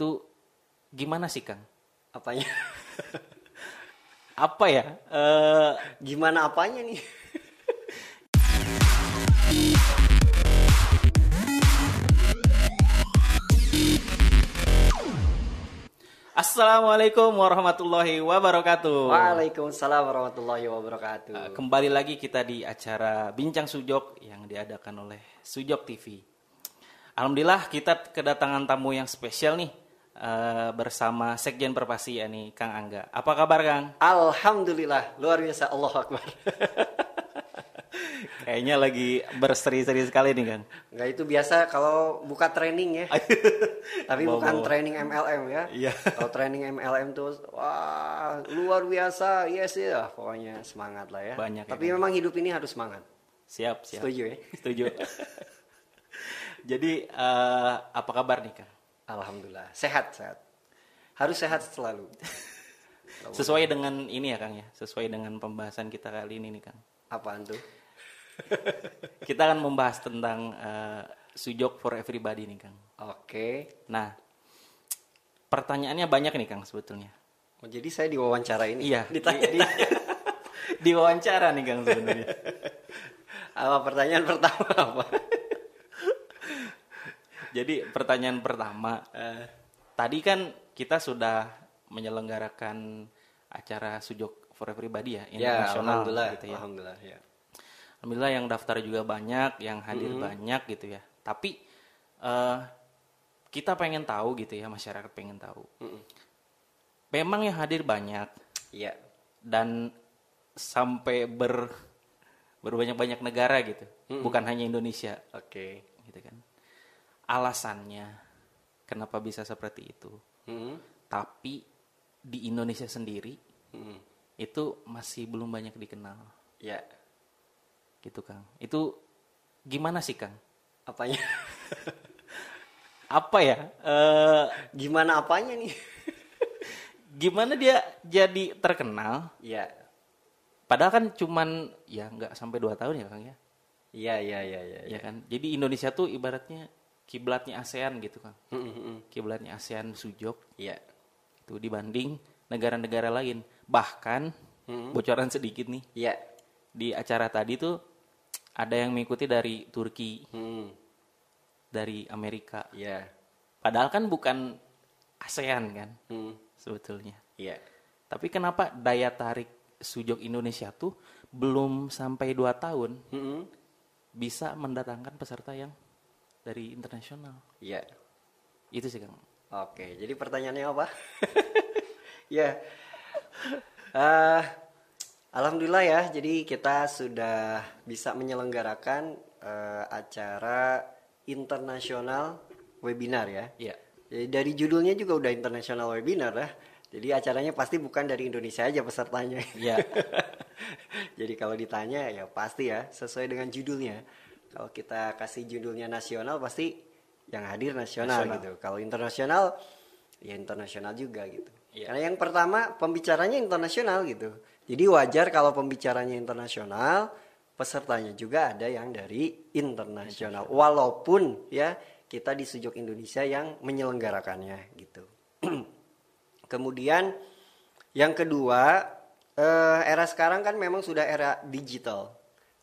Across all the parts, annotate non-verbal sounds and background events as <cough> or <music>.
itu gimana sih Kang? Apanya? Apa ya? Eh, Gimana apanya nih? Assalamualaikum warahmatullahi wabarakatuh. Waalaikumsalam warahmatullahi wabarakatuh. Eh, Kembali lagi kita di acara Bincang Sujok yang diadakan oleh Sujok TV. Alhamdulillah kita kedatangan tamu yang spesial nih eh, bersama Sekjen Perpasi yakni Kang Angga. Apa kabar Kang? Alhamdulillah, luar biasa Allah Akbar. <laughs> Kayaknya lagi berseri-seri sekali nih Kang. Enggak itu biasa kalau buka training ya. <laughs> Tapi Bawa-bawa. bukan training MLM ya. Iya. <laughs> Kalau training MLM tuh wah, luar biasa. Yes ya, pokoknya semangat lah ya. Banyak ya, Tapi kan? memang hidup ini harus semangat. Siap, siap. Setuju ya? Setuju. Jadi eh, apa kabar nih Kang? Alhamdulillah, sehat, sehat. Harus sehat selalu. <laughs> Sesuai dengan ini ya Kang ya, sesuai dengan pembahasan kita kali ini nih Kang. Apaan tuh? <laughs> Kita akan membahas tentang eh, sujok for everybody nih Kang. Oke. Nah, pertanyaannya banyak nih Kang sebetulnya. Oh, jadi saya diwawancara ini. Iya, Ditanya. di, di, <laughs> di wawancara nih Kang sebenarnya. Apa pertanyaan pertama apa? Jadi pertanyaan pertama, Eh, tadi kan kita sudah menyelenggarakan acara sujok for everybody ya, ya, internasional alhamdulillah. gitu ya. Alhamdulillah ya. Alhamdulillah yang daftar juga banyak, yang hadir banyak gitu ya. Tapi eh, kita pengen tahu gitu ya, masyarakat pengen tahu. Memang yang hadir banyak Iya. dan sampai ber berbanyak-banyak negara gitu, bukan hanya Indonesia Oke. gitu kan. Alasannya kenapa bisa seperti itu? Hmm. Tapi di Indonesia sendiri Hmm. itu masih belum banyak dikenal Ya. gitu Kang. Itu gimana sih Kang? Apanya? <laughs> apa ya eh Gimana apanya nih? gimana dia jadi terkenal Iya. padahal kan cuman ya nggak sampai dua tahun ya kang ya Iya, iya, iya, iya. ya kan jadi Indonesia tuh ibaratnya kiblatnya ASEAN gitu kang Hmm, hmm, hmm. kiblatnya ASEAN sujok Iya. itu dibanding negara-negara lain bahkan Hmm. bocoran sedikit nih Iya. di acara tadi tuh ada yang mengikuti dari Turki Hmm. dari Amerika Iya. padahal kan bukan ASEAN kan Hmm. sebetulnya Iya. Tapi kenapa daya tarik sujok Indonesia tuh belum sampai 2 tahun Hmm. bisa mendatangkan peserta yang dari internasional? Iya. Itu sih Kang. Oke, jadi pertanyaannya apa? <laughs> ya, Eh, alhamdulillah ya. Jadi kita sudah bisa menyelenggarakan eh, acara internasional webinar ya. Iya. Jadi dari judulnya juga udah internasional webinar lah. Jadi acaranya pasti bukan dari Indonesia aja pesertanya. Iya. <laughs> Jadi kalau ditanya ya pasti ya sesuai dengan judulnya. Kalau kita kasih judulnya nasional pasti yang hadir nasional, Nasional. gitu. Kalau internasional ya internasional juga gitu. Iya. Karena yang pertama pembicaranya internasional gitu. Jadi wajar kalau pembicaranya internasional, pesertanya juga ada yang dari internasional. Walaupun ya kita di Sujok Indonesia yang menyelenggarakannya gitu. <clears throat> Kemudian yang kedua, eh, era sekarang kan memang sudah era digital.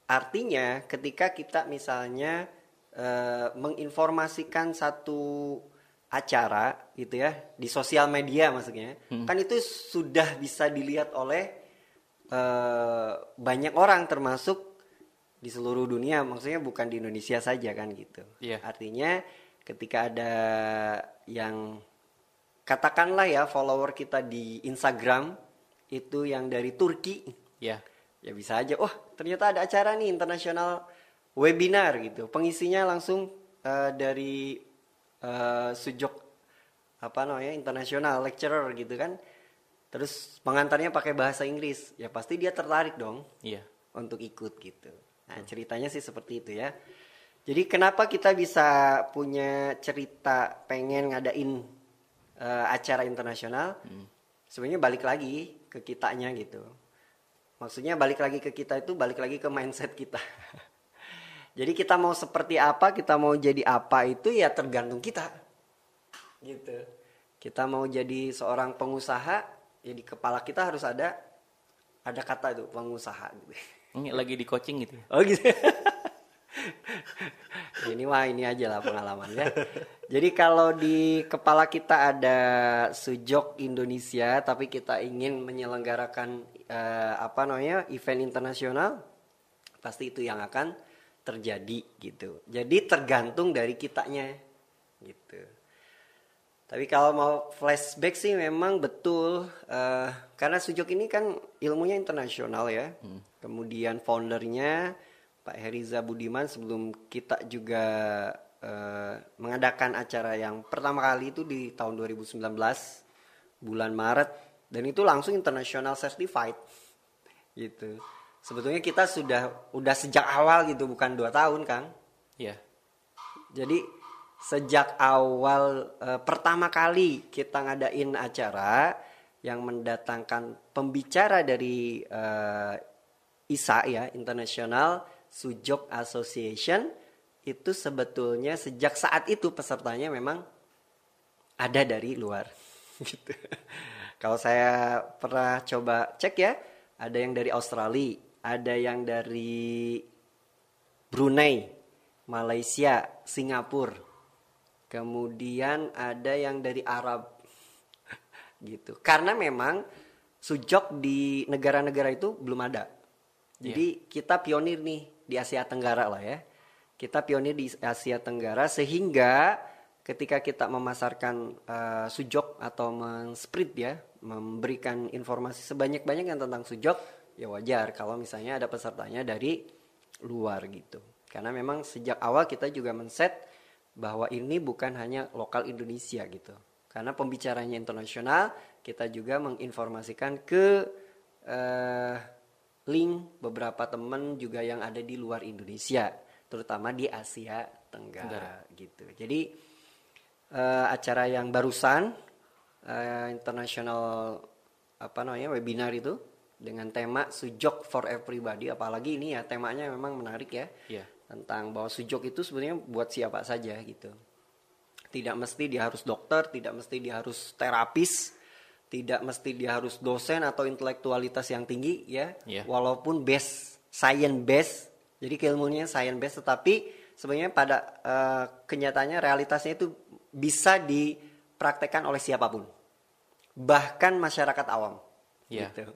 Artinya ketika kita misalnya eh, menginformasikan satu acara gitu ya di sosial media maksudnya, kan itu sudah bisa dilihat oleh eh, banyak orang termasuk di seluruh dunia. Maksudnya bukan di Indonesia saja kan gitu. Iya. Artinya ketika ada yang katakanlah ya follower kita di Instagram itu yang dari Turki Ya. Ya bisa aja oh ternyata ada acara nih internasional webinar gitu pengisinya langsung eh, dari eh, sujok apa namanya internasional lecturer gitu kan terus pengantarnya pakai bahasa Inggris ya pasti dia tertarik dong Iya. untuk ikut gitu. Nah, ceritanya sih seperti itu ya. Jadi kenapa kita bisa punya cerita pengen ngadain eh, acara internasional? Sebenarnya balik lagi ke kitanya gitu. Maksudnya balik lagi ke kita itu balik lagi ke mindset kita. <laughs> Jadi kita mau seperti apa, kita mau jadi apa itu ya tergantung kita. Gitu. kita mau jadi seorang pengusaha ya di kepala kita harus ada ada kata itu pengusaha gitu. Ini lagi di coaching gitu ya. Oh gitu. <laughs> ini wah ini aja lah pengalaman ya. Jadi kalau di kepala kita ada sujok Indonesia, tapi kita ingin menyelenggarakan eh, apa namanya event internasional, pasti itu yang akan terjadi gitu. Jadi tergantung dari kitanya gitu. Tapi kalau mau flashback sih memang betul eh, karena sujok ini kan ilmunya internasional ya. Kemudian foundernya Pak Heriza Budiman sebelum kita juga eh, mengadakan acara yang pertama kali itu di tahun 2019 bulan Maret dan itu langsung international certified gitu. Sebetulnya kita sudah udah sejak awal gitu bukan dua tahun Kang. Iya. Jadi sejak awal eh, pertama kali kita ngadain acara yang mendatangkan pembicara dari eh, ISA ya International Sujok Association itu sebetulnya sejak saat itu pesertanya memang ada dari luar <laughs> gitu. Kalau saya pernah coba cek ya, ada yang dari Australia, ada yang dari Brunei, Malaysia, Singapura. Kemudian ada yang dari Arab. <laughs> gitu. Karena memang sujok di negara-negara itu belum ada. Jadi kita pionir nih di Asia Tenggara lah ya. Kita pionir di Asia Tenggara sehingga ketika kita memasarkan eh, sujok atau men-spread ya, memberikan informasi sebanyak-banyaknya tentang sujok, ya wajar kalau misalnya ada pesertanya dari luar gitu. Karena memang sejak awal kita juga men-set bahwa ini bukan hanya lokal Indonesia gitu. Karena pembicaranya internasional, kita juga menginformasikan ke eh, link beberapa teman juga yang ada di luar Indonesia, terutama di Asia Tenggara, gitu. Jadi eh, acara yang barusan eh, international apa namanya webinar itu dengan tema sujok for everybody, apalagi ini ya temanya memang menarik ya Iya. tentang bahwa sujok itu sebenarnya buat siapa saja gitu. Tidak mesti dia harus dokter, tidak mesti dia harus terapis, tidak mesti dia harus dosen atau intelektualitas yang tinggi ya. Iya. Walaupun base science base, jadi keilmuannya science base tetapi sebenarnya pada eh, kenyataannya realitasnya itu bisa dipraktekkan oleh siapa pun. Bahkan masyarakat awam. Iya. Gitu.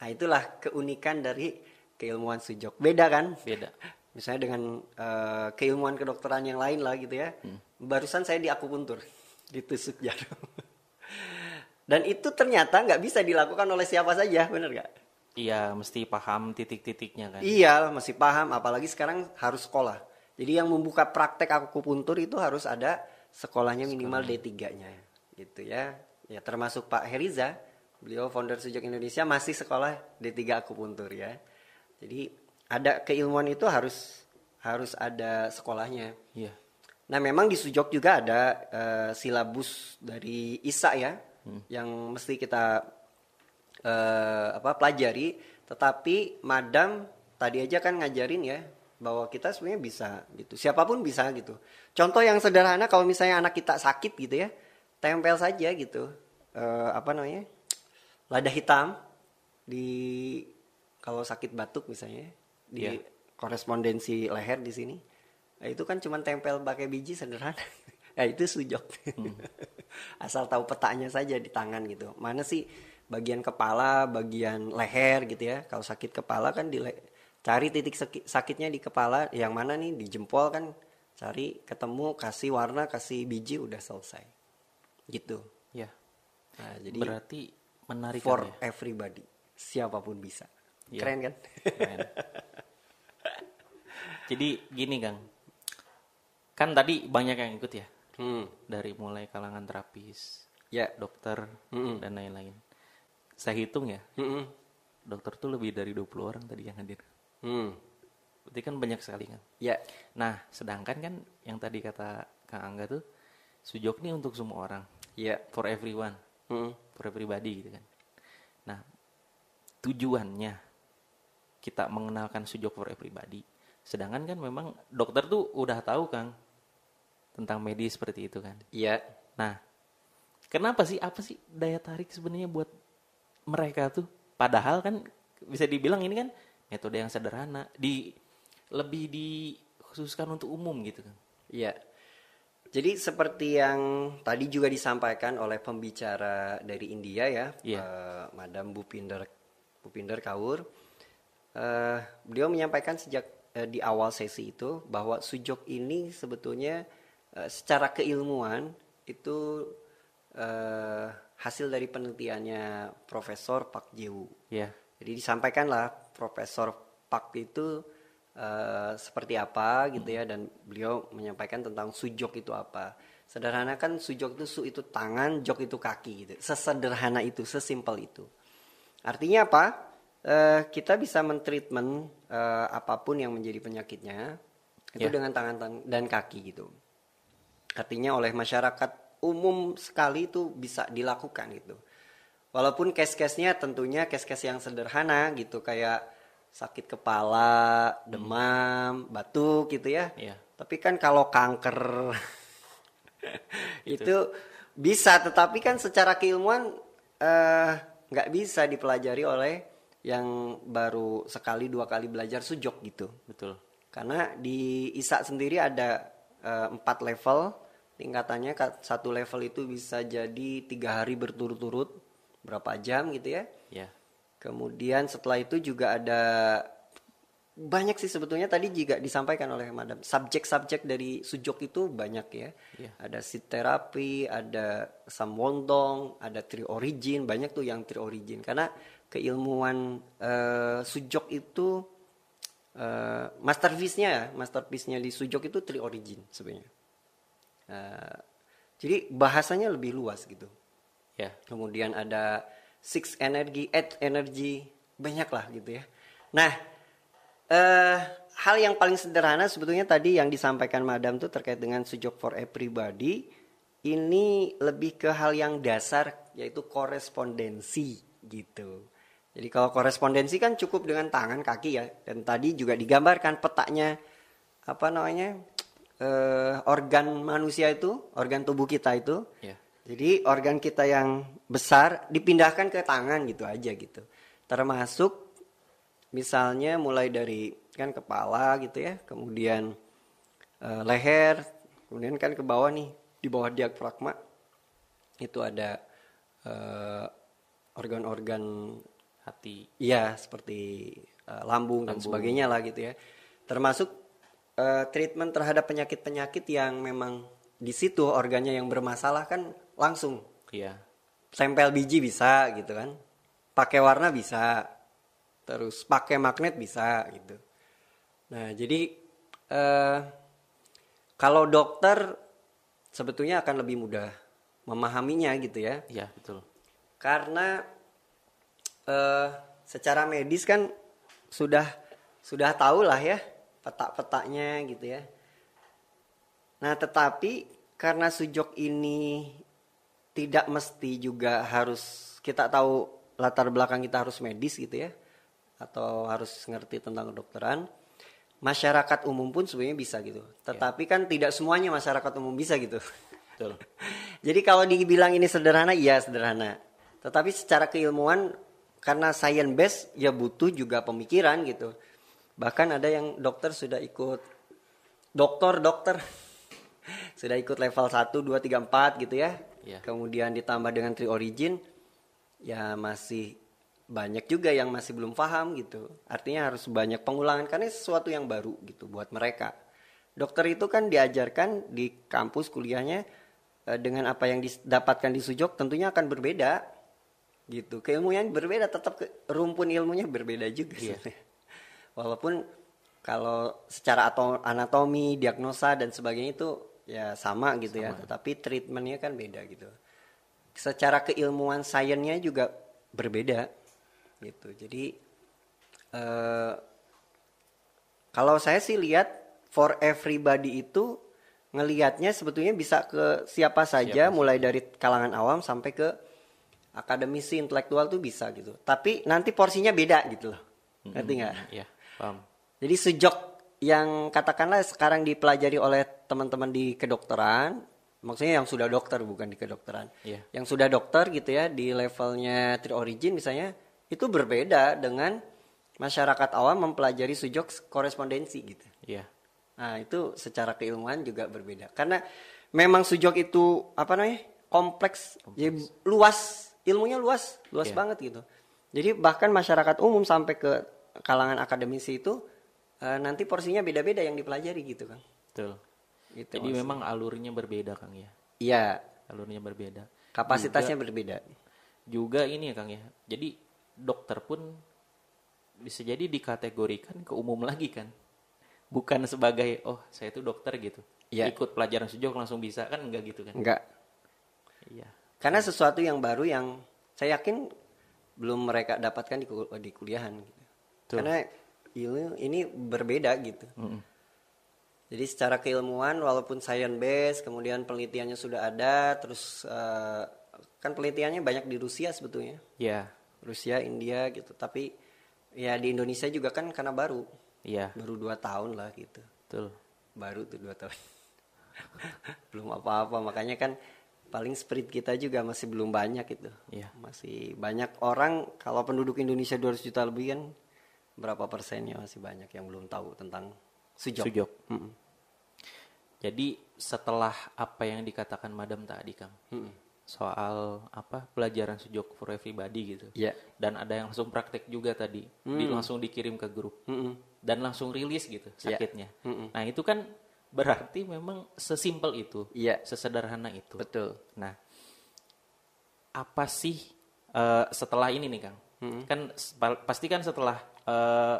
Nah, itulah keunikan dari keilmuan sujok. Beda kan? Beda. <laughs> misalnya dengan eh, keilmuan kedokteran yang lain lah gitu ya. Barusan saya di akupuntur, <laughs> ditusuk jarum. <laughs> Dan itu ternyata nggak bisa dilakukan oleh siapa saja, bener nggak? Iya, mesti paham titik-titiknya kan. Iya, masih paham. Apalagi sekarang harus sekolah. Jadi yang membuka praktek akupuntur itu harus ada sekolahnya minimal D3-nya, gitu ya. Ya termasuk Pak Heriza, beliau founder Sujok Indonesia masih sekolah D3 akupuntur ya. Jadi ada keilmuan itu harus harus ada sekolahnya. Iya. Nah, memang di Sujok juga ada eh, silabus dari ISA ya, yang mesti kita eh, apa pelajari. Tetapi Madam tadi aja kan ngajarin ya bahwa kita sebenarnya bisa gitu. Siapa pun bisa gitu. Contoh yang sederhana kalau misalnya anak kita sakit gitu ya, tempel saja gitu. Eh, apa namanya? Lada hitam di kalau sakit batuk misalnya di Iya. korespondensi leher di sini. Nah, itu kan cuma tempel pakai biji sederhana. ya <laughs> itu sujok. <laughs> Asal tahu petanya saja di tangan gitu. Mana sih bagian kepala, bagian leher gitu ya. Kalau sakit kepala kan di le- cari titik saki- sakitnya di kepala, yang mana nih di jempol kan cari ketemu kasih warna, kasih biji udah selesai. Gitu. Iya. Nah, jadi Berarti menarik for ya? everybody. Siapa pun bisa. Iya. Keren kan? Keren. Jadi gini Kang, kan tadi banyak yang ikut ya, Hmm. dari mulai kalangan terapis, Ya. dokter, Mm-mm. dan lain-lain. Saya hitung ya, Mm-mm. dokter tuh lebih dari 20 orang tadi yang hadir. Hmm. Berarti kan banyak sekali kan. Ya. Nah, sedangkan kan yang tadi kata Kang Angga tuh, sujok ini untuk semua orang, Ya. for everyone, Hmm. for everybody gitu kan. Nah, tujuannya kita mengenalkan sujok for everybody. Sedangkan kan memang dokter tuh udah tahu Kang tentang medis seperti itu kan. Iya. Nah, Kenapa sih? Apa sih daya tarik sebenarnya buat mereka tuh? Padahal kan bisa dibilang ini kan metode yang sederhana, di lebih dikhususkan untuk umum gitu kan. Iya. Jadi seperti yang tadi juga disampaikan oleh pembicara dari India ya, Iya. eh, Madam Bupinder Bupinder Kaur, eh, beliau menyampaikan sejak eh, di awal sesi itu bahwa sujok ini sebetulnya eh, secara keilmuan itu eh, hasil dari penelitiannya Profesor Pak Jewu. Iya. Jadi disampaikanlah Profesor Pak itu eh, seperti apa gitu ya dan beliau menyampaikan tentang sujok itu apa. Sederhana kan sujok itu su itu tangan, jok itu kaki gitu. Sesederhana itu, sesimpel itu. Artinya apa? Eh, kita bisa mentreatment eh, apa pun yang menjadi penyakitnya itu Ya. dengan tangan tan- dan kaki gitu. Artinya oleh masyarakat umum sekali itu bisa dilakukan gitu. Walaupun case-case-nya tentunya case-case yang sederhana gitu kayak sakit kepala, demam, batuk gitu ya. Iya. Tapi kan kalau kanker itu bisa, tetapi kan secara keilmuan eh, nggak bisa dipelajari oleh yang baru sekali dua kali belajar sujok gitu. Betul. Karena di ISA sendiri ada eh, empat level tingkatannya. Ka- Satu level itu bisa jadi tiga hari berturut-turut berapa jam gitu ya. Ya. Kemudian setelah itu juga ada banyak sih sebetulnya tadi juga disampaikan oleh Madam. Subjek-subjek dari sujok itu banyak ya. Iya. Ada sit terapi, ada samwondong, ada tri origin, banyak tuh yang tri origin. Karena keilmuan eh, sujok itu eh, masterpiece-nya ya, masterpiece-nya di sujok itu tri origin sebenarnya. Eh, jadi bahasanya lebih luas gitu. Ya. Kemudian ada six energy, eight energy, banyak lah gitu ya. Nah, eh, hal yang paling sederhana sebetulnya tadi yang disampaikan Madam tuh terkait dengan sujok for everybody, ini lebih ke hal yang dasar yaitu korespondensi gitu. Jadi kalau korespondensi kan cukup dengan tangan kaki ya, dan tadi juga digambarkan petanya apa namanya eh, organ manusia itu, organ tubuh kita itu. Ya. Jadi organ kita yang besar dipindahkan ke tangan gitu aja gitu. Termasuk misalnya mulai dari kan kepala gitu ya, kemudian eh, leher, kemudian kan ke bawah nih di bawah diafragma itu ada eh, organ-organ Hati. Iya, seperti eh, lambung, dan sebagainya lah gitu ya. Termasuk treatment terhadap penyakit-penyakit yang memang di situ organnya yang bermasalah kan langsung Iya. tempel biji bisa gitu kan. Pakai warna bisa. Terus pakai magnet bisa gitu. Nah, jadi eh kalau dokter sebetulnya akan lebih mudah memahaminya gitu ya Iya, betul. karena eh, secara medis kan sudah sudah tahu lah ya peta-petanya gitu ya. Nah tetapi karena sujok ini tidak mesti juga harus kita tahu latar belakang kita harus medis gitu ya atau harus ngerti tentang kedokteran masyarakat umum pun sebenarnya bisa gitu tetapi kan tidak semuanya masyarakat umum bisa gitu Betul. <laughs> jadi kalau dibilang ini sederhana, iya sederhana. Tetapi secara keilmuan karena science base ya butuh juga pemikiran gitu. Bahkan ada yang dokter sudah ikut dokter dokter sudah ikut level 1 2 3 4 gitu ya. Iya. Kemudian ditambah dengan tri origin ya masih banyak juga yang masih belum paham gitu. Artinya harus banyak pengulangan karena ini sesuatu yang baru gitu buat mereka. Dokter itu kan diajarkan di kampus kuliahnya eh, dengan apa yang didapatkan di Sujok tentunya akan berbeda gitu. Keilmuan berbeda tetap ke, rumpun ilmunya berbeda juga Iya. sebenarnya. Walaupun kalau secara anatomi, diagnosa dan sebagainya itu ya sama gitu ya, tetapi treatmentnya kan beda gitu. Secara keilmuan sainsnya juga berbeda gitu. Jadi eh, kalau saya sih lihat for everybody itu ngelihatnya sebetulnya bisa ke siapa saja mulai dari kalangan awam sampai ke akademisi intelektual tuh bisa gitu. Tapi nanti porsinya beda gitu loh. Ngerti nggak? Iya, paham. Jadi sejok yang katakanlah sekarang dipelajari oleh teman-teman di kedokteran maksudnya yang sudah dokter bukan di kedokteran. Iya. Yang sudah dokter gitu ya di levelnya Tri Origin misalnya itu berbeda dengan masyarakat awam mempelajari sujok korespondensi gitu. Iya. Nah, itu secara keilmuan juga berbeda. Karena memang sujok itu apa namanya? kompleks, jadi luas, ilmunya luas, luas Iya. banget gitu. Jadi bahkan masyarakat umum sampai ke kalangan akademisi itu eh, nanti porsinya beda-beda yang dipelajari gitu kan. Betul. Gitu. Jadi memang alurnya berbeda Kang ya. Iya, Alurnya berbeda. kapasitasnya berbeda. Juga ini ya Kang ya. Jadi dokter pun bisa jadi dikategorikan ke umum lagi kan. Bukan sebagai oh saya itu dokter gitu. Iya. Ikut pelajaran sujok langsung bisa kan enggak gitu kan. Enggak. Iya. Karena sesuatu yang baru yang saya yakin belum mereka dapatkan di, kul- di kuliahan gitu. Betul. Karena ilmu ini berbeda gitu. Mm-mm. Jadi secara keilmuan walaupun science base kemudian penelitiannya sudah ada terus eh, kan penelitiannya banyak di Rusia sebetulnya. Iya. Rusia, India gitu. Tapi ya di Indonesia juga kan karena baru. Iya. Baru dua tahun lah gitu. Betul. Baru tuh dua tahun. <laughs> belum apa-apa makanya kan paling spirit kita juga masih belum banyak itu. Iya. Masih banyak orang kalau penduduk Indonesia 200 juta lebih kan berapa persennya masih banyak yang belum tahu tentang sujok. Sujok. Mm-mm. Jadi setelah apa yang dikatakan Madam tadi Kang Mm-mm. soal apa pelajaran sujok for everybody gitu. Iya. Dan ada yang langsung praktek juga tadi, di- langsung dikirim ke grup Mm-mm. dan langsung rilis gitu Iya. sakitnya. Mm-mm. Nah itu kan berarti memang sesimpel itu, Iya. sesederhana itu. Betul. Nah apa sih eh, setelah ini nih Kang? Mm-mm. Kan pasti kan setelah eh,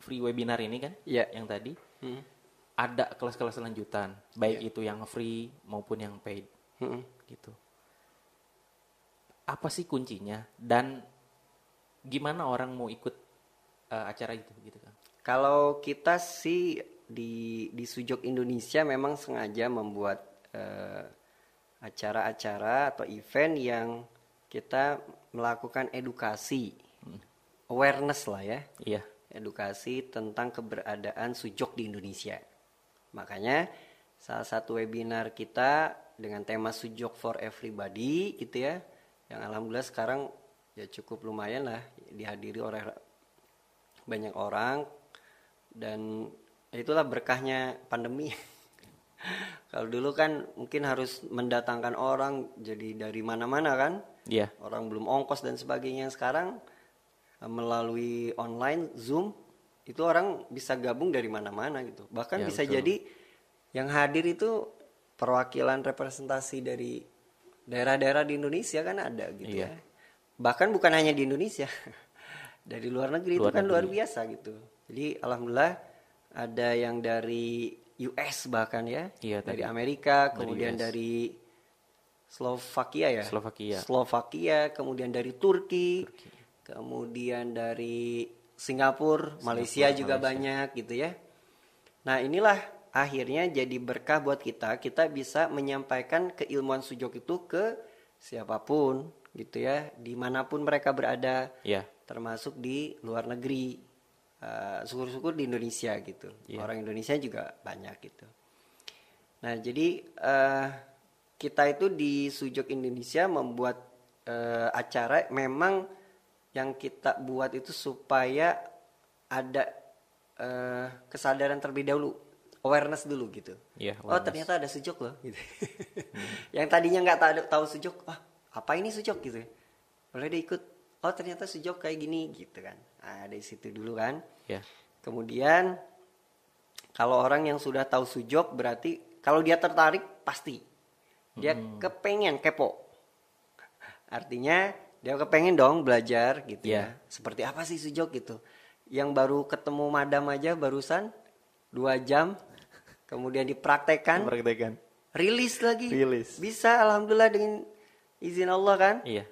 free webinar ini kan, Iya. yang tadi Mm-mm. ada kelas-kelas lanjutan, baik Iya. itu yang free maupun yang paid Mm-mm. gitu. Apa sih kuncinya dan gimana orang mau ikut eh, acara itu gitu kan? Kalau kita sih di di Sujok Indonesia memang sengaja membuat eh, acara-acara atau event yang kita melakukan edukasi, awareness lah ya, Iya, edukasi tentang keberadaan Sujok di Indonesia. Makanya salah satu webinar kita dengan tema Sujok for Everybody gitu ya, yang alhamdulillah sekarang ya cukup lumayan lah dihadiri oleh banyak orang dan itulah berkahnya pandemi. <laughs> Kalau dulu kan mungkin harus mendatangkan orang jadi dari mana-mana kan, iya, orang belum ongkos dan sebagainya. Sekarang melalui online Zoom itu orang bisa gabung dari mana-mana gitu. Bahkan Ya, bisa betul. jadi yang hadir itu perwakilan representasi dari daerah-daerah di Indonesia kan ada gitu Iya. ya. Bahkan bukan hanya di Indonesia. <laughs> dari luar negeri itu Luar kan luar negeri. biasa gitu. Jadi alhamdulillah ada yang dari US bahkan ya, Iya, dari tadi. Amerika, Dari kemudian US. dari Slovakia ya. Slovakia. Slovakia, kemudian dari Turki, kemudian dari Singapura, Malaysia juga banyak gitu ya. Nah inilah akhirnya jadi berkah buat kita. Kita bisa menyampaikan keilmuan sujok itu ke siapa pun gitu ya, di mana pun mereka berada, iya, termasuk di luar negeri. Eh, Syukur-syukur di Indonesia gitu. Iya. Orang Indonesia juga banyak gitu. Nah, jadi eh, kita itu di Sujok Indonesia membuat eh, acara memang yang kita buat itu supaya ada eh, kesadaran terlebih dahulu, awareness dulu gitu. iya. Oh ternyata ada sujok loh gitu. <laughs> yang tadinya nggak tahu tahu sujok, wah apa ini sujok gitu. Boleh dia ikut. Oh ternyata sujok kayak gini gitu kan. Nah, dari situ dulu kan. Iya, Kemudian kalau orang yang sudah tahu sujok berarti kalau dia tertarik pasti dia kepengen kepo. Artinya dia kepengen dong belajar gitu ya. Iya. Seperti apa sih sujok gitu. Yang baru ketemu madam aja barusan dua jam kemudian dipraktekkan Praktekan. rilis lagi. Rilis. Bisa alhamdulillah dengan izin Allah kan. Iya,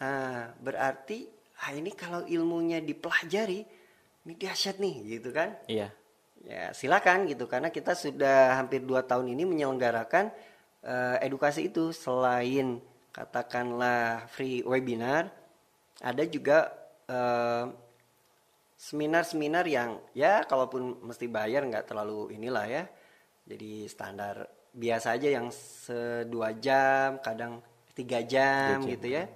Nah, berarti ah ini kalau ilmunya dipelajari, ini dahsyat nih, gitu kan? iya, Ya silakan gitu, karena kita sudah hampir dua tahun ini menyelenggarakan eh, edukasi itu selain katakanlah free webinar, ada juga eh, seminar-seminar yang ya kalaupun mesti bayar nggak terlalu inilah ya, jadi standar biasa aja yang sedua jam, kadang tiga jam, jam. gitu ya.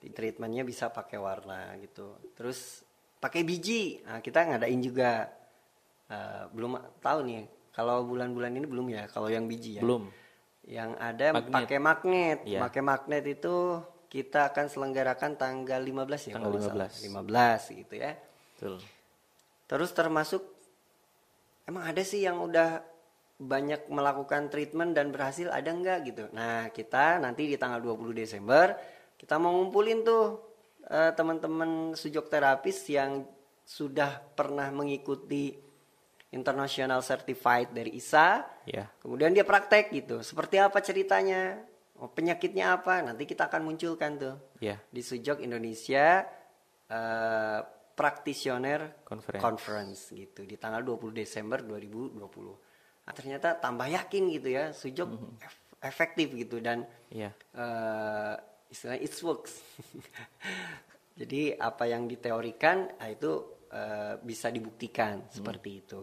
Di treatmentnya bisa pakai warna gitu. Terus pakai biji, nah, kita ngadain juga. Eh, belum tahu nih, kalau bulan-bulan ini belum ya, kalau yang biji ya. Belum. Yang ada Magnet. pakai magnet. Iya. Pakai magnet itu kita akan selenggarakan tanggal 15 ya Tanggal kalau nggak 15. salah. 15 gitu ya. Betul. Terus termasuk emang ada sih yang udah banyak melakukan treatment dan berhasil ada nggak gitu. Nah, kita nanti di tanggal 20 Desember kita mau ngumpulin tuh eh, teman-teman sujok terapis yang sudah pernah mengikuti International Certified dari ISA Ya. Kemudian dia praktek gitu. Seperti apa ceritanya? Oh, penyakitnya apa? Nanti kita akan munculkan tuh Ya. di Sujok Indonesia eh, Practitioner Conference. Conference gitu di tanggal 20 Desember 2020. Nah, ternyata tambah yakin gitu ya Sujok ef- efektif gitu dan Iya. eh istilahnya it works. <laughs> Jadi apa yang diteorikan nah itu eh, bisa dibuktikan seperti itu.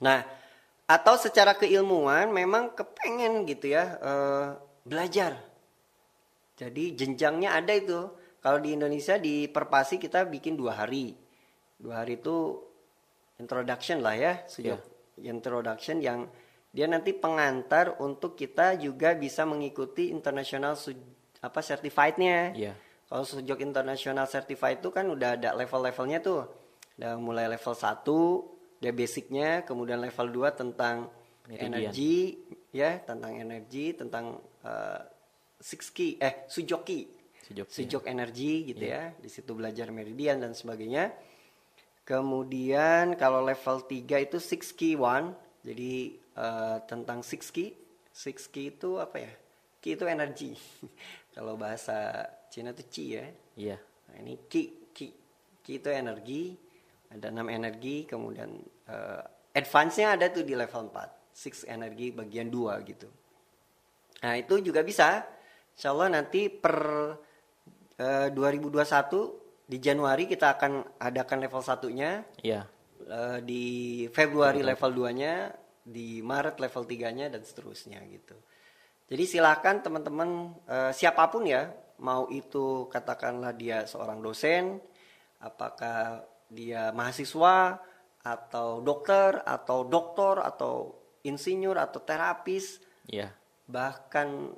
Nah, atau secara keilmuan memang kepengen gitu ya eh, belajar. Jadi jenjangnya ada itu. Kalau di Indonesia di Perpasi kita bikin dua hari. Dua hari itu introduction lah ya, sejak introduction yang dia nanti pengantar untuk kita juga bisa mengikuti international apa certified-nya. Iya. Kalau sejak international certified itu kan udah ada level-levelnya tuh. Udah mulai level 1 dia basicnya, kemudian level 2 tentang Meridian. energi ya, tentang energi, tentang eh, six key eh sujoki. Sujok. Sujok energi gitu ya. Di situ belajar meridian dan sebagainya. Kemudian kalau level 3 itu six key one. Jadi eh, tentang six key. Six key itu apa ya? Ki itu energi. <laughs> kalau bahasa Cina itu chi ya. Iya. Nah, ini ki ki ki itu energi. Ada enam energi, kemudian eh, advance-nya ada tuh di level 4. Six energi bagian 2 gitu. Nah, itu juga bisa. Insya Allah nanti per eh, 2021 di Januari kita akan adakan level satunya. Iya. Eh, di Februari level 2-nya, di Maret level 3-nya dan seterusnya gitu. Jadi silakan teman-teman eh, siapa pun ya, mau itu katakanlah dia seorang dosen, apakah dia mahasiswa atau dokter atau doktor atau insinyur atau terapis, Iya. bahkan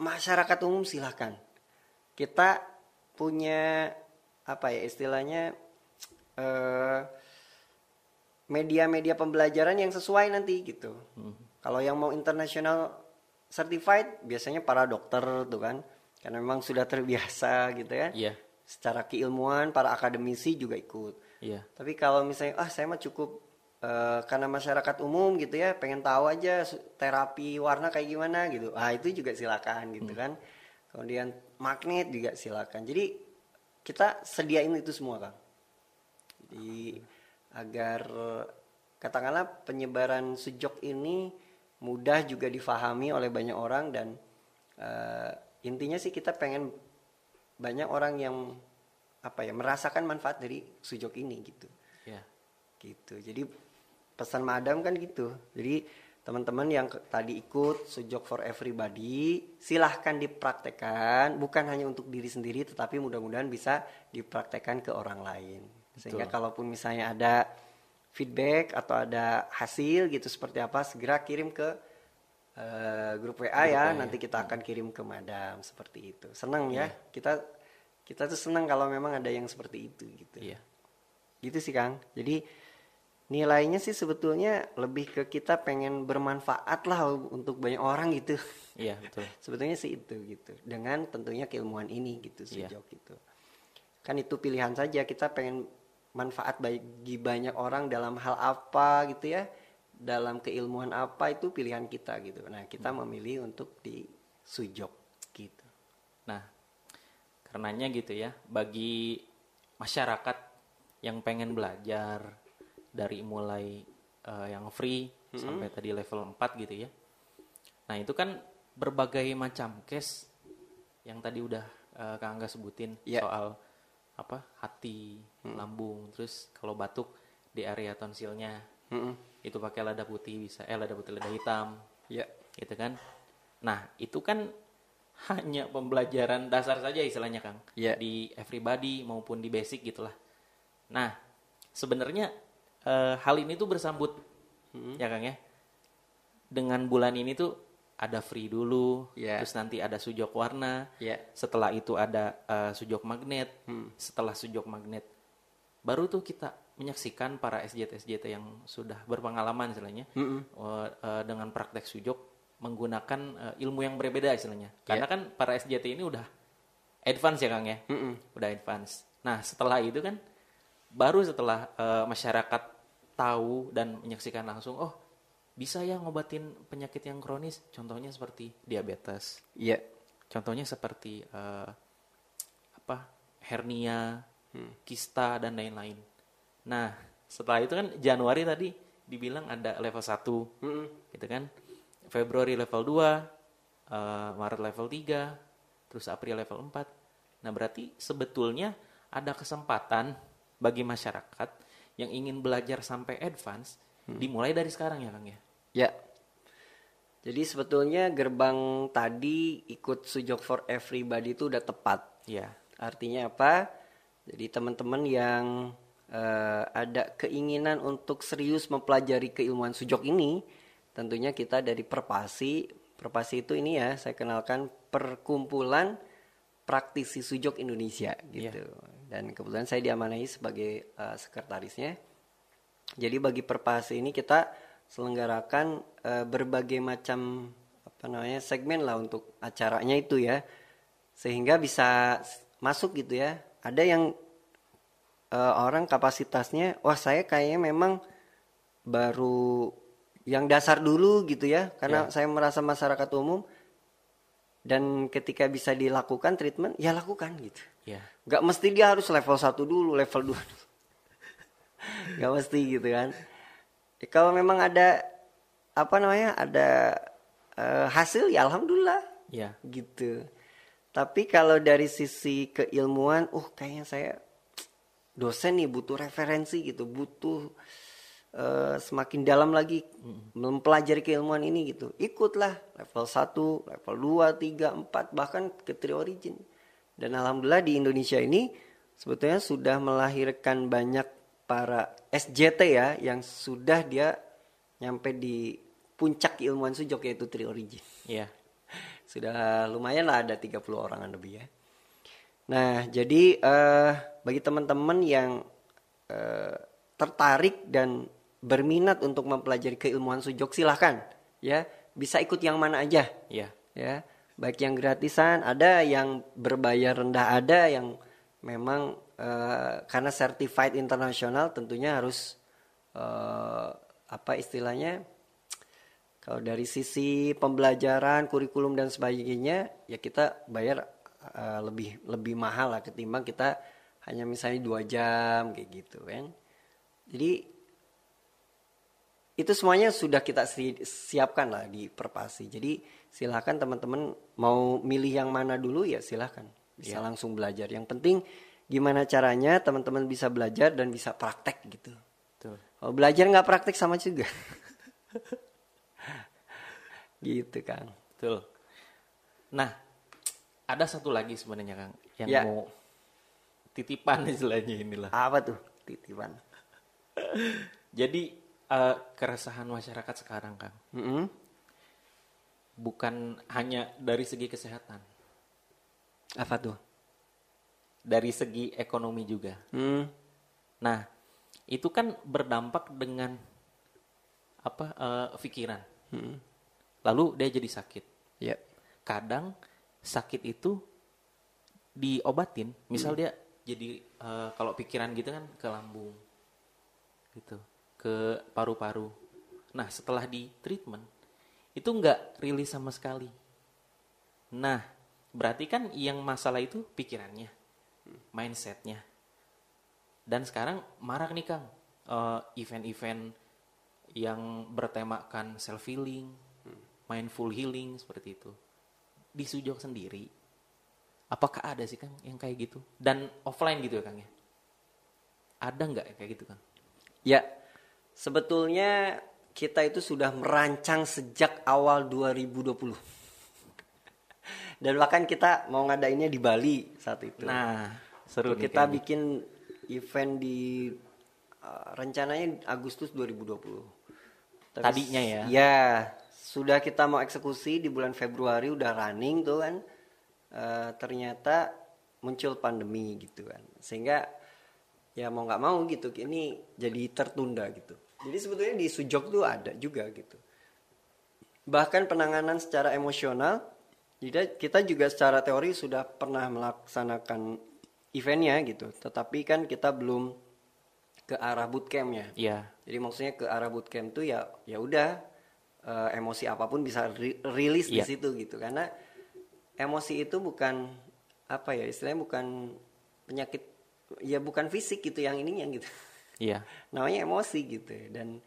masyarakat umum silahkan. Kita punya apa ya istilahnya eh, media-media pembelajaran yang sesuai nanti gitu. Kalau yang mau international certified biasanya para dokter tuh kan, karena memang sudah terbiasa gitu ya. Iya. Secara keilmuan para akademisi juga ikut. Iya. Tapi kalau misalnya ah saya mah cukup eh, karena masyarakat umum gitu ya, pengen tahu aja terapi warna kayak gimana gitu. Ah itu juga silakan gitu kan. Kemudian magnet juga silakan. Jadi kita sediain itu semua Kang. Jadi agar katakanlah penyebaran sejok ini mudah juga difahami oleh banyak orang dan eh, intinya sih kita pengen banyak orang yang apa ya merasakan manfaat dari sujok ini gitu Iya. gitu jadi pesan madam kan gitu jadi teman-teman yang tadi ikut sujok for everybody silahkan dipraktekkan bukan hanya untuk diri sendiri tetapi mudah-mudahan bisa dipraktekkan ke orang lain sehingga Betul. kalaupun misalnya ada feedback atau ada hasil gitu seperti apa segera kirim ke eh, grup WA ya WA, nanti kita akan kirim ke madam seperti itu. Senang ya kita kita tuh senang kalau memang ada yang seperti itu gitu. Iya. gitu sih Kang. Jadi nilainya sih sebetulnya lebih ke kita pengen bermanfaat lah untuk banyak orang gitu. Iya, betul. <laughs> sebetulnya sih itu gitu. Dengan tentunya keilmuan ini gitu Iya. sejauh gitu kan itu pilihan saja kita pengen manfaat bagi banyak orang dalam hal apa gitu ya dalam keilmuan apa itu pilihan kita gitu nah kita memilih untuk di sujok gitu Nah, karenanya gitu ya, bagi masyarakat yang pengen belajar dari mulai eh, yang free sampai tadi level 4 gitu ya. Nah, itu kan berbagai macam case yang tadi udah eh, Kang Angga sebutin Iya. soal apa? hati, lambung, terus kalau batuk di area tonsilnya. Mm-mm. Itu pakai lada putih bisa eh lada putih lada hitam Ya. gitu kan nah itu kan hanya pembelajaran dasar saja istilahnya kang Iya. di everybody maupun di basic gitulah nah sebenarnya eh, hal ini tuh bersambut ya kang ya dengan bulan ini tuh ada free dulu Iya. terus nanti ada sujok warna Ya. setelah itu ada eh, sujok magnet Hmm. setelah sujok magnet baru tuh kita menyaksikan para SJT SJT yang sudah berpengalaman istilahnya Mm-mm. eh, eh, dengan praktek sujok menggunakan eh, ilmu yang berbeda istilahnya karena kan para SJT ini udah advance ya Kang ya Mm-mm. udah advance nah setelah itu kan baru setelah eh, masyarakat tahu dan menyaksikan langsung oh bisa ya ngobatin penyakit yang kronis contohnya seperti diabetes Ya. Contohnya seperti eh, apa hernia, kista dan lain-lain. Nah, setelah itu kan Januari tadi dibilang ada level 1, Mm-mm. gitu kan. Februari level 2, eh, Maret level 3, terus April level 4. Nah, berarti sebetulnya ada kesempatan bagi masyarakat yang ingin belajar sampai advance dimulai dari sekarang ya, Kang ya. Ya. Jadi sebetulnya gerbang tadi ikut Sujok for Everybody itu udah tepat. Iya. Artinya apa? Jadi teman-teman yang eh, ada keinginan untuk serius mempelajari keilmuan sujok ini, tentunya kita dari Perpasi. Perpasi itu ini ya, saya kenalkan perkumpulan praktisi sujok Indonesia gitu. Dan kebetulan saya diamanai sebagai eh, sekretarisnya. Jadi bagi Perpasi ini kita selenggarakan eh, berbagai macam apa namanya segmen lah untuk acaranya itu ya sehingga bisa masuk gitu ya ada yang eh, orang kapasitasnya wah saya kayaknya memang baru yang dasar dulu gitu ya karena saya merasa masyarakat umum dan ketika bisa dilakukan treatment ya lakukan gitu Iya. nggak mesti dia harus level 1 dulu level 2 dulu. <laughs> nggak mesti gitu kan Ya, kalau memang ada apa namanya ada eh, hasil ya alhamdulillah Iya. gitu tapi kalau dari sisi keilmuan uh kayaknya saya dosen nih butuh referensi gitu butuh eh, semakin dalam lagi mempelajari keilmuan ini gitu ikutlah level 1 level 2 3 4 bahkan ke tri origin dan alhamdulillah di Indonesia ini sebetulnya sudah melahirkan banyak para SJT ya yang sudah dia nyampe di puncak keilmuan sujok yaitu tri origin Iya. sudah lumayan lah ada 30 orangan lebih ya. Nah, jadi eh, bagi teman-teman yang eh, tertarik dan berminat untuk mempelajari keilmuan sujok silahkan ya bisa ikut yang mana aja Iya. ya baik yang gratisan ada yang berbayar rendah ada yang memang eh, karena certified internasional tentunya harus eh, apa istilahnya kalau dari sisi pembelajaran kurikulum dan sebagainya ya kita bayar eh, lebih lebih mahal lah ketimbang kita hanya misalnya dua jam kayak gitu kan jadi itu semuanya sudah kita si- siapkan lah di perpasi. Jadi silahkan teman-teman mau milih yang mana dulu ya silahkan bisa langsung belajar. Yang penting gimana caranya teman-teman bisa belajar dan bisa praktek gitu. Betul. Kalau belajar nggak praktek sama juga. <laughs> gitu kang. Betul. Nah, ada satu lagi sebenarnya Kang yang Ya. mau titipan <laughs> istilahnya inilah. Apa tuh titipan? Jadi eh, keresahan masyarakat sekarang Kang Mm-mm. bukan hanya dari segi kesehatan, Apa tuh? dari segi ekonomi juga. Hmm. Nah, itu kan berdampak dengan apa eh, pikiran. Mm-mm. Lalu dia jadi sakit. Ya. Kadang sakit itu diobatin, misal dia jadi eh, kalau pikiran gitu kan ke lambung, gitu, ke paru-paru. Nah, setelah di treatment itu nggak rilis sama sekali. Nah, berarti kan yang masalah itu pikirannya, mindsetnya. Dan sekarang marak nih Kang, eh, event-event yang bertemakan self healing, mindful healing seperti itu. Di Sujok sendiri, apakah ada sih Kang yang kayak gitu? Dan offline gitu ya Kang ya? Ada nggak kayak gitu Kang? Ya, Sebetulnya kita itu sudah merancang sejak awal 2020. <laughs> Dan bahkan kita mau ngadainnya di Bali saat itu. Nah, seru nih kita kayaknya. bikin event di uh, rencananya Agustus 2020. Tapi Tadinya ya? Ya, sudah kita mau eksekusi di bulan Februari udah running tuh kan. Eh, ternyata muncul pandemi gitu kan. Sehingga ya mau nggak mau gitu ini jadi tertunda gitu. Jadi sebetulnya di Sujok tuh ada juga gitu. Bahkan penanganan secara emosional jadi kita juga secara teori sudah pernah melaksanakan eventnya gitu. Tetapi kan kita belum ke arah bootcampnya. Iya. Jadi maksudnya ke arah bootcamp tuh ya ya udah eh, emosi apa pun bisa ri- rilis di Iya. situ gitu karena emosi itu bukan apa ya istilahnya bukan penyakit ya bukan fisik gitu yang ininya gitu. Iya. <laughs> Namanya emosi gitu dan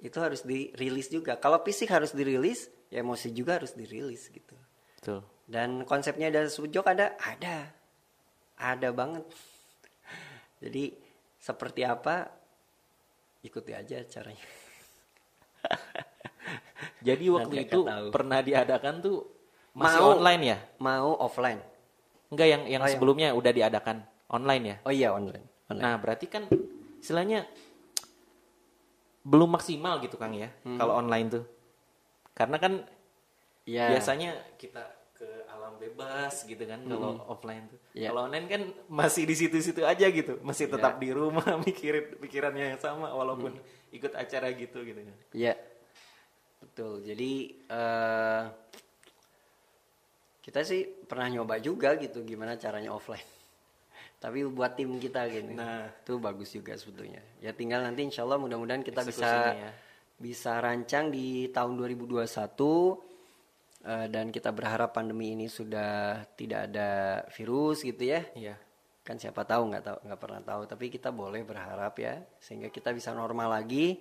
itu harus dirilis juga. Kalau fisik harus dirilis, ya emosi juga harus dirilis gitu. Betul. Dan konsepnya dari sujok ada, ada, ada banget. <laughs> Jadi seperti apa, ikuti aja caranya. <laughs> Jadi waktu Nanti itu pernah diadakan tuh masih Mau. online ya? Mau offline? Enggak yang yang Oh, sebelumnya udah diadakan online ya? Oh iya online. online. Nah, berarti kan istilahnya belum maksimal gitu Kang ya Hmm. kalau online tuh. Karena kan Iya. biasanya kita ke alam bebas gitu kan kalau offline tuh. Iya. Kalau online kan masih di situ-situ aja gitu, masih Iya. tetap di rumah <laughs> mikirin pikirannya yang sama walaupun Hmm. ikut acara gitu gitu kan. Iya. Betul. Jadi eh kita sih pernah nyoba juga gitu gimana caranya offline. <laughs> Tapi buat tim kita gitu. Nah. itu bagus juga sebetulnya. Ya tinggal nanti insya Allah mudah-mudahan kita bisa ya. bisa rancang di tahun 2021 eh, dan kita berharap pandemi ini sudah tidak ada virus gitu ya. Iya. Kan siapa tahu nggak tahu nggak pernah tahu tapi kita boleh berharap ya sehingga kita bisa normal lagi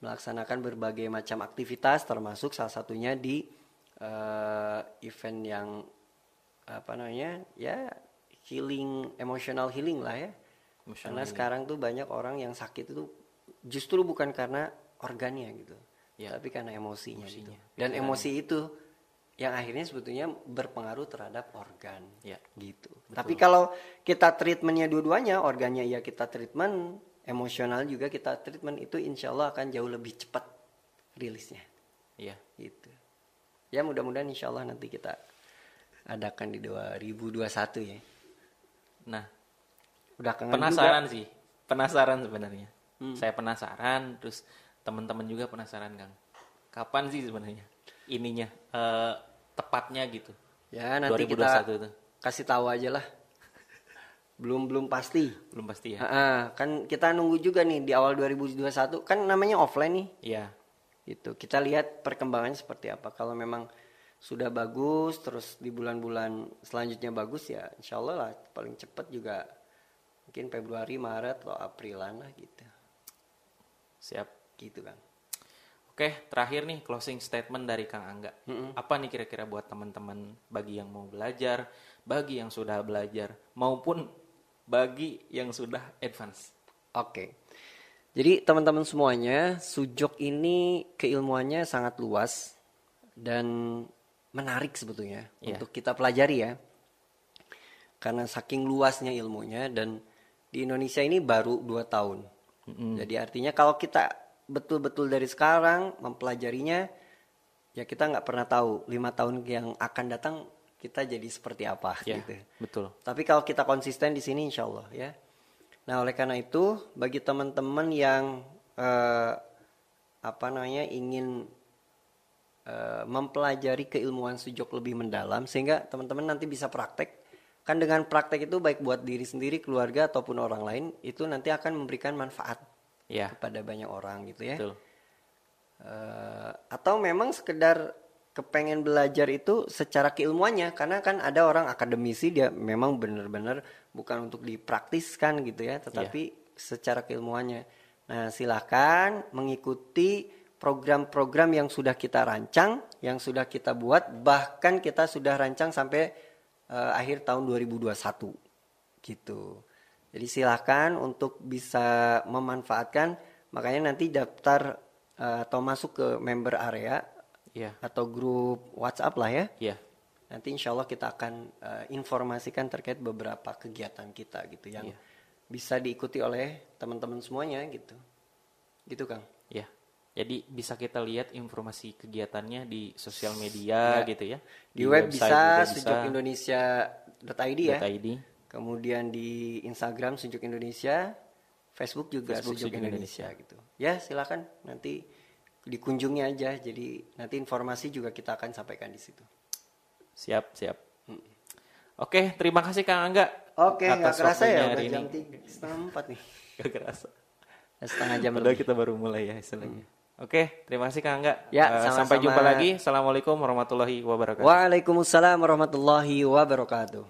melaksanakan berbagai macam aktivitas termasuk salah satunya di eh, event yang apa namanya ya healing emotional healing lah ya. Emotional karena sekarang tuh banyak orang yang sakit itu justru bukan karena organnya gitu Ya. tapi karena emosinya, gitu. Emosinya, dan emosi itu yang akhirnya sebetulnya berpengaruh terhadap organ Ya. gitu. Tapi kalau kita treatmentnya dua-duanya organnya ya kita treatment emosional juga kita treatment itu insya Allah akan jauh lebih cepat rilisnya. Iya. gitu ya mudah-mudahan insya Allah nanti kita adakan di 2021 ya. Nah, udah kangen penasaran juga. sih. Penasaran sebenarnya. Hmm. saya penasaran terus teman-teman juga penasaran kang. Kapan sih sebenarnya ininya eh, tepatnya gitu? Ya nanti 2021 kita tuh kasih tahu aja lah. Belum belum pasti. Belum pasti ya? Ha-ha, kan kita nunggu juga nih di awal 2021 kan namanya offline nih. Iya gitu. Kita lihat perkembangannya seperti apa. Kalau memang sudah bagus terus di bulan-bulan selanjutnya bagus ya insya Allah lah paling cepat juga mungkin Februari Maret atau Aprilan lah gitu. Siap. Gitu kan oke terakhir nih closing statement dari kang Angga. Apa nih kira-kira buat teman-teman bagi yang mau belajar bagi yang sudah belajar maupun bagi yang sudah advance? Oke. Jadi teman-teman semuanya, sujok ini keilmuannya sangat luas dan menarik sebetulnya Iya. untuk kita pelajari ya. Karena saking luasnya ilmunya dan di Indonesia ini baru dua tahun. Jadi artinya kalau kita betul-betul dari sekarang mempelajarinya, ya kita nggak pernah tahu lima tahun yang akan datang kita jadi seperti apa ya gitu. betul Tapi kalau kita konsisten di sini insya Allah ya. Nah oleh karena itu bagi teman-teman yang eh, apa namanya ingin eh, mempelajari keilmuan sujok lebih mendalam sehingga teman-teman nanti bisa praktek. Kan dengan praktek itu baik buat diri sendiri, keluarga ataupun orang lain itu nanti akan memberikan manfaat ya kepada banyak orang gitu ya. betul Eh, atau memang sekedar kepengen belajar itu secara keilmuannya karena kan ada orang akademisi dia memang benar-benar bukan untuk dipraktiskan gitu ya tetapi secara keilmuannya nah silakan mengikuti program-program yang sudah kita rancang yang sudah kita buat bahkan kita sudah rancang sampai eh, akhir tahun 2021 gitu jadi silakan untuk bisa memanfaatkan Makanya nanti daftar eh, atau masuk ke member area Iya. atau grup WhatsApp lah ya. Iya. Nanti insya Allah kita akan eh, informasikan terkait beberapa kegiatan kita gitu yang Iya. bisa diikuti oleh teman-teman semuanya gitu. Gitu Kang. Ya, jadi bisa kita lihat informasi kegiatannya di sosial media Ya. gitu ya. Di, web website bisa sejauhindonesia.id ya. .id. Kemudian di Instagram Sujuk Indonesia, Facebook juga Facebook Sujuk Sujuk Indonesia. gitu. Ya, silakan nanti dikunjungi aja. Jadi nanti informasi juga kita akan sampaikan di situ. Siap, siap. Oke, terima kasih Kang Angga. Oke, nggak kerasa ya udah ini. jam tiga setengah empat nih. <laughs> Gak kerasa. Setengah jam Padahal lebih. kita baru mulai ya istilahnya. Oke, terima kasih Kang Angga. Ya, Eh, sama-sama. sampai jumpa lagi. Assalamualaikum warahmatullahi wabarakatuh. Waalaikumsalam warahmatullahi wabarakatuh.